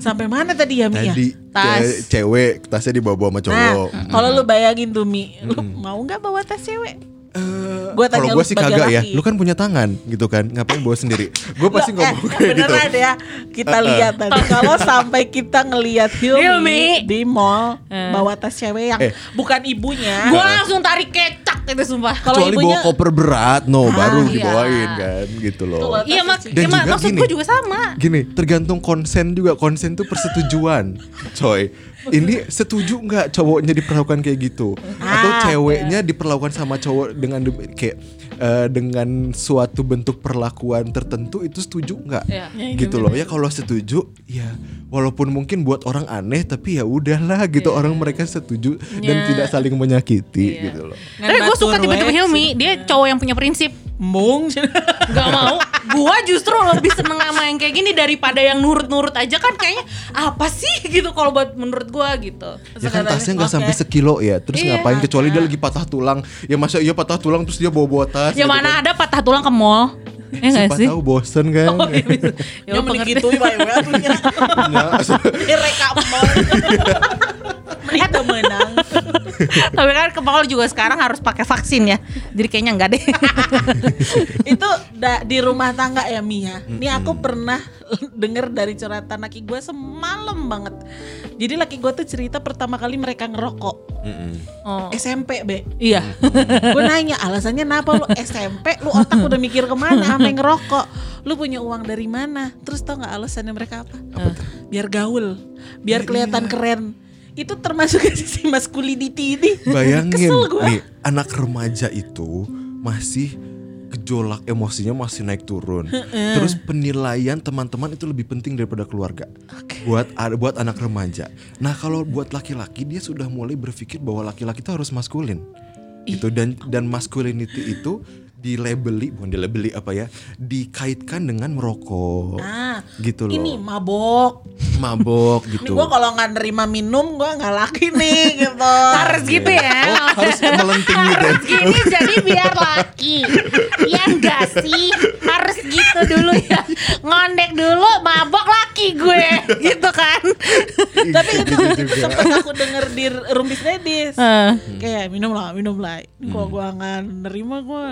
Sampai mana tadi ya Mi ya? Tadi Tas. ce- cewek tasnya dibawa sama Nah, cowok. kalau lu bayangin tuh Mi, lu mau nggak bawa tas cewek? Eh, Gua tanya Kalau gue sih kagak ya. laki. Lu kan punya tangan gitu kan. Ngapain bawa sendiri? Gue pasti Lah, ngomong eh, kayak gitu. beneran ya kita lihat tadi kalau sampai kita ngelihat Hilmi. Hilmi di mall Eh. bawa tas cewek yang Eh. bukan ibunya Gue langsung tarik kecak itu sumpah. kalau ibunya bawa koper berat, no baru iya. dibawain kan gitu loh. Tuh, Iya mak, Dan iya, mak, juga maksud gini. gue juga sama. Gini, tergantung konsen juga. Konsen tuh persetujuan, coy. Ini setuju nggak cowoknya diperlakukan kayak gitu, atau Ah, ceweknya diperlakukan sama cowok dengan de- kayak eh, dengan suatu bentuk perlakuan tertentu itu setuju nggak? Iya. Gitu loh. Ya kalau setuju, ya walaupun mungkin buat orang aneh, tapi ya udahlah gitu. Orang mereka setuju dan Iya. tidak saling menyakiti gitu loh. Tapi gue suka tipe-tipe Hilmi, dia cowok yang punya prinsip. Mung Gak mau. Gua justru lebih seneng sama yang kayak gini daripada yang nurut-nurut aja kan kayaknya apa sih gitu kalau buat menurut gua gitu. Ya kan tasnya nggak oke. sampai sekilo ya. Terus Iya. ngapain kecuali dia lagi patah tulang. Ya masa iya patah tulang terus dia bawa-bawa tas. Ya gitu mana kan. ada patah tulang ke mall. Ya gak Siapa sih? tahu bosen kan. Oh, iya, bisa. Ya Ya, mending gitu ya ya punya Nah, Ini reka mall Mending tuh menang Tapi kan ke mall juga sekarang harus pakai vaksin ya. Jadi kayaknya enggak deh. itu da- di rumah tangga ya Mia. Ini aku pernah denger dari curhatan laki gue semalam banget. Jadi laki gue tuh cerita pertama kali mereka ngerokok. Oh. SMP be. Iya. gue nanya alasannya kenapa lu SMP lu otak udah mikir ke mana sampai ngerokok. Lu punya uang dari mana? Terus tau nggak alasannya mereka apa? Apa? Biar gaul, biar kelihatan keren. Itu termasuk sisi masculinity ini. Bayangin Kesel gua. nih anak remaja itu masih gejolak emosinya masih naik turun. Terus penilaian teman-teman itu lebih penting daripada keluarga. Buat buat anak remaja. Nah, kalau buat laki-laki dia sudah mulai berpikir bahwa laki-laki itu harus maskulin. Gitu dan dan masculinity itu dilabeli bukan dilabeli apa ya? dikaitkan dengan merokok. Nah, gitu loh. ini mabok. mabok Ini gitu. gue kalau nggak nerima minum gue nggak laki nih gitu. Harus gitu ya. Oh, harus melenting gitu. Harus gini jadi biar laki. Ya enggak sih? Harus gitu dulu ya. Ngondek dulu mabok laki gue. Gitu kan. Tapi itu Gitu juga. sempet aku denger di Rumpis Dedis. Eh. Kayak minum lah, minum lah. Kalau gue nggak nerima gue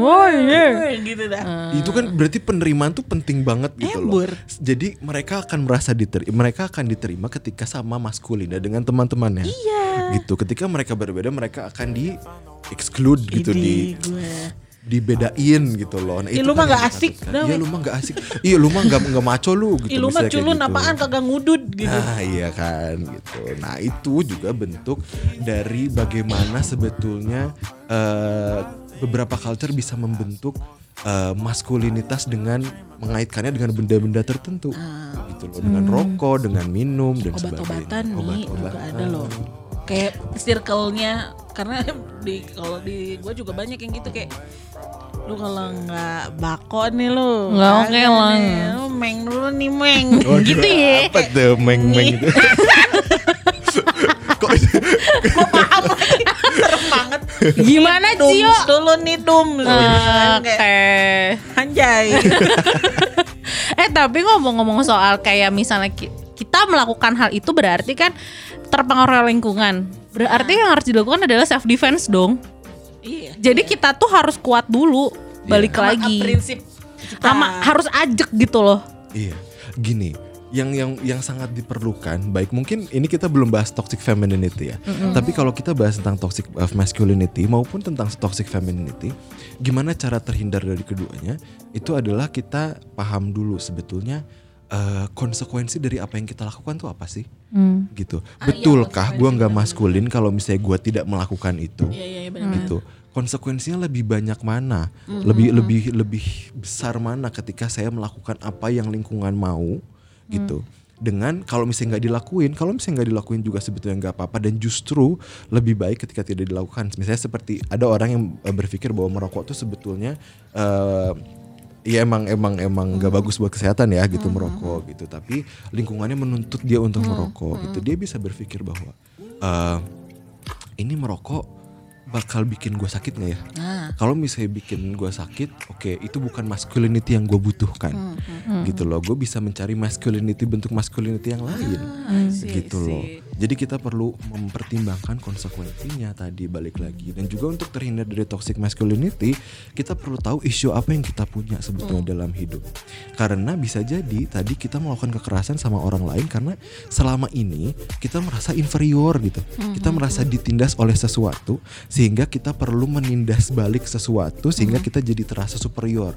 Oh, iya. gitu dah. Itu kan berarti penerimaan tuh penting banget gitu loh. Jadi mereka akan merasa diterima, mereka akan diterima ketika sama maskulin dan dengan teman-temannya. Iya. Gitu. Ketika mereka berbeda, mereka akan di exclude gitu di Ini gue. Dibedain gitu loh. Nah, itu lu mah nggak yang asik, Iya, lu mah nggak asik. Iya, lu mah nggak nggak maco lu gitu. Ih, lu mah culun gitu. apaan kagak ngudud gitu. Nah iya kan gitu. Nah itu juga bentuk dari bagaimana sebetulnya eh, beberapa culture bisa membentuk eh, maskulinitas dengan mengaitkannya dengan benda-benda tertentu, gitu loh. Dengan rokok, dengan minum dan Obat-obatan sebagainya. nih juga ada loh. Kayak circle-nya karena di kalau di gue juga banyak yang gitu kayak lu kalau nggak bako nih lu Nggak oke lah. nih, lu meng dulu nih meng Oh, Gitu ya. Apa tuh meng-meng itu? Kok serem banget Gimana Cio? dulu nih dum Oke. kayak anjay Eh tapi ngomong-ngomong soal kayak misalnya ki- kita melakukan hal itu berarti kan terpengaruh oleh lingkungan. Berarti yang harus dilakukan adalah self defense dong. Iya. Jadi kita tuh harus kuat dulu, balik Sama lagi. prinsip kita. Sama harus ajak gitu loh. Iya, gini, yang yang yang sangat diperlukan, baik mungkin ini kita belum bahas toxic femininity ya. Tapi kalau kita bahas tentang toxic uh, masculinity maupun tentang toxic femininity, gimana cara terhindar dari keduanya? Itu adalah kita paham dulu sebetulnya uh, konsekuensi dari apa yang kita lakukan tuh apa sih? Gitu. Betulkah gua nggak maskulin kalau misalnya gua tidak melakukan itu? Iya iya iya, benar. gitu. Konsekuensinya lebih banyak mana? Lebih lebih lebih besar mana ketika saya melakukan apa yang lingkungan mau gitu. Dengan kalau misalnya nggak dilakuin, kalau misalnya nggak dilakuin juga sebetulnya nggak apa-apa dan justru lebih baik ketika tidak dilakukan. Misalnya seperti ada orang yang eh, berpikir bahwa merokok tuh sebetulnya eh ya emang emang emang nggak bagus buat kesehatan ya gitu merokok gitu. Tapi lingkungannya menuntut dia untuk merokok gitu. Dia bisa berpikir bahwa eh ini merokok bakal bikin gue sakit nggak ya? Nah, Kalau misalnya bikin gue sakit, oke itu bukan masculinity yang gue butuhkan, gitu loh. Gue bisa mencari masculinity bentuk masculinity yang lain, gitu loh. Jadi kita perlu mempertimbangkan konsekuensinya tadi balik lagi. Dan juga untuk terhindar dari toxic masculinity, kita perlu tahu isu apa yang kita punya sebetulnya dalam hidup. Karena bisa jadi tadi kita melakukan kekerasan sama orang lain karena selama ini kita merasa inferior gitu, kita merasa ditindas oleh sesuatu sehingga kita perlu menindas balik sesuatu sehingga kita jadi terasa superior,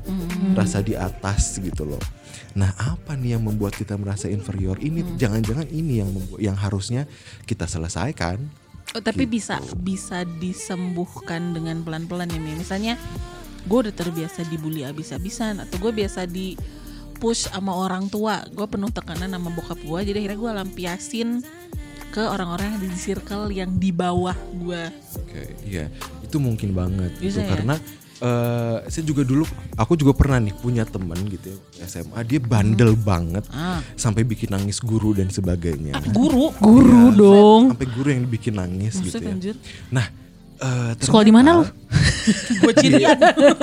terasa di atas gitu loh. Nah, apa nih yang membuat kita merasa inferior? Ini jangan-jangan ini yang membuat yang harusnya kita selesaikan. Oh, tapi Gitu. bisa bisa disembuhkan dengan pelan-pelan ya Mi. Misalnya gue udah terbiasa dibully abis-abisan atau gue biasa di push sama orang tua. Gue penuh tekanan sama bokap gue. Jadi akhirnya gue lampiasin ke orang-orang yang di circle yang di bawah gue. Oke, iya, itu mungkin banget Bisa gitu ya? karena eh, saya juga dulu aku juga pernah nih punya temen gitu ya SMA dia bandel banget Ah. sampai bikin nangis guru dan sebagainya. Guru. Guru Iya, dong. Sampai guru yang bikin nangis Maksudnya gitu ya. anjir. Nah, eh, Sekolah di mana ternyata- lu? Gue cirian.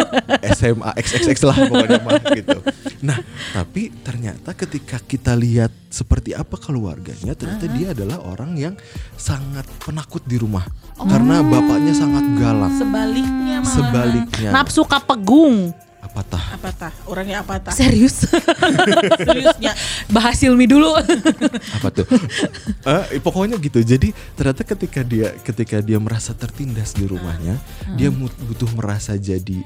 SMA XXX lah pokoknya mah gitu. Nah, tapi ternyata ketika kita lihat seperti apa keluarganya, ternyata dia adalah orang yang sangat penakut di rumah karena bapaknya sangat galak. Sebaliknya malah. Sebaliknya Nafsu kapegung. Apa tah? Apa tah? Orangnya apa tah? Serius. Seriusnya. Bahas Hilmi dulu. Apa tuh? Eh, pokoknya gitu. Jadi ternyata ketika dia ketika dia merasa tertindas di rumahnya, dia mu- butuh merasa jadi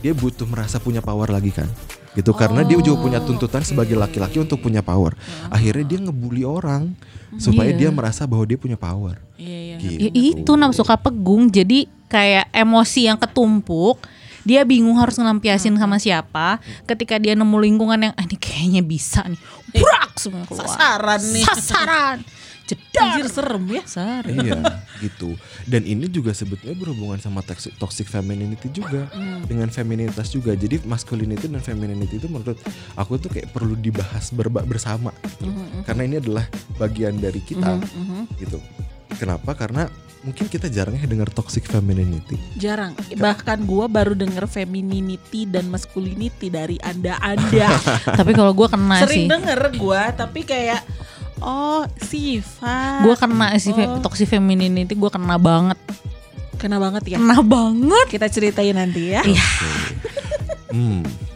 dia butuh merasa punya power lagi kan gitu karena dia juga punya tuntutan sebagai laki-laki untuk punya power akhirnya dia ngebully orang supaya Iya. dia merasa bahwa dia punya power Iya iya. gitu. Ya, itu nafsu kapegung. Jadi kayak emosi yang ketumpuk. Dia bingung harus ngelampiasin sama siapa. Ketika dia nemu lingkungan yang ah, ini kayaknya bisa nih. Brak semua keluar. Sasaran nih. Sasaran. Jedar. Anjir serem ya. Sar. iya gitu dan ini juga sebetulnya berhubungan sama toxic, toxic femininity juga dengan feminitas juga jadi masculinity dan femininity itu menurut aku tuh kayak perlu dibahas berba- bersama gitu. karena ini adalah bagian dari kita gitu kenapa karena mungkin kita jarangnya dengar toxic femininity Jarang. Bahkan gua baru denger femininity dan masculinity dari anda-anda. Tapi kalau gue kena Sering sih. denger gua, tapi kayak oh sifat. Gue kena sih fe- Oh, toxic femininity gue kena banget. kena banget ya. Kena banget. Kita ceritain nanti ya. Iya. hmm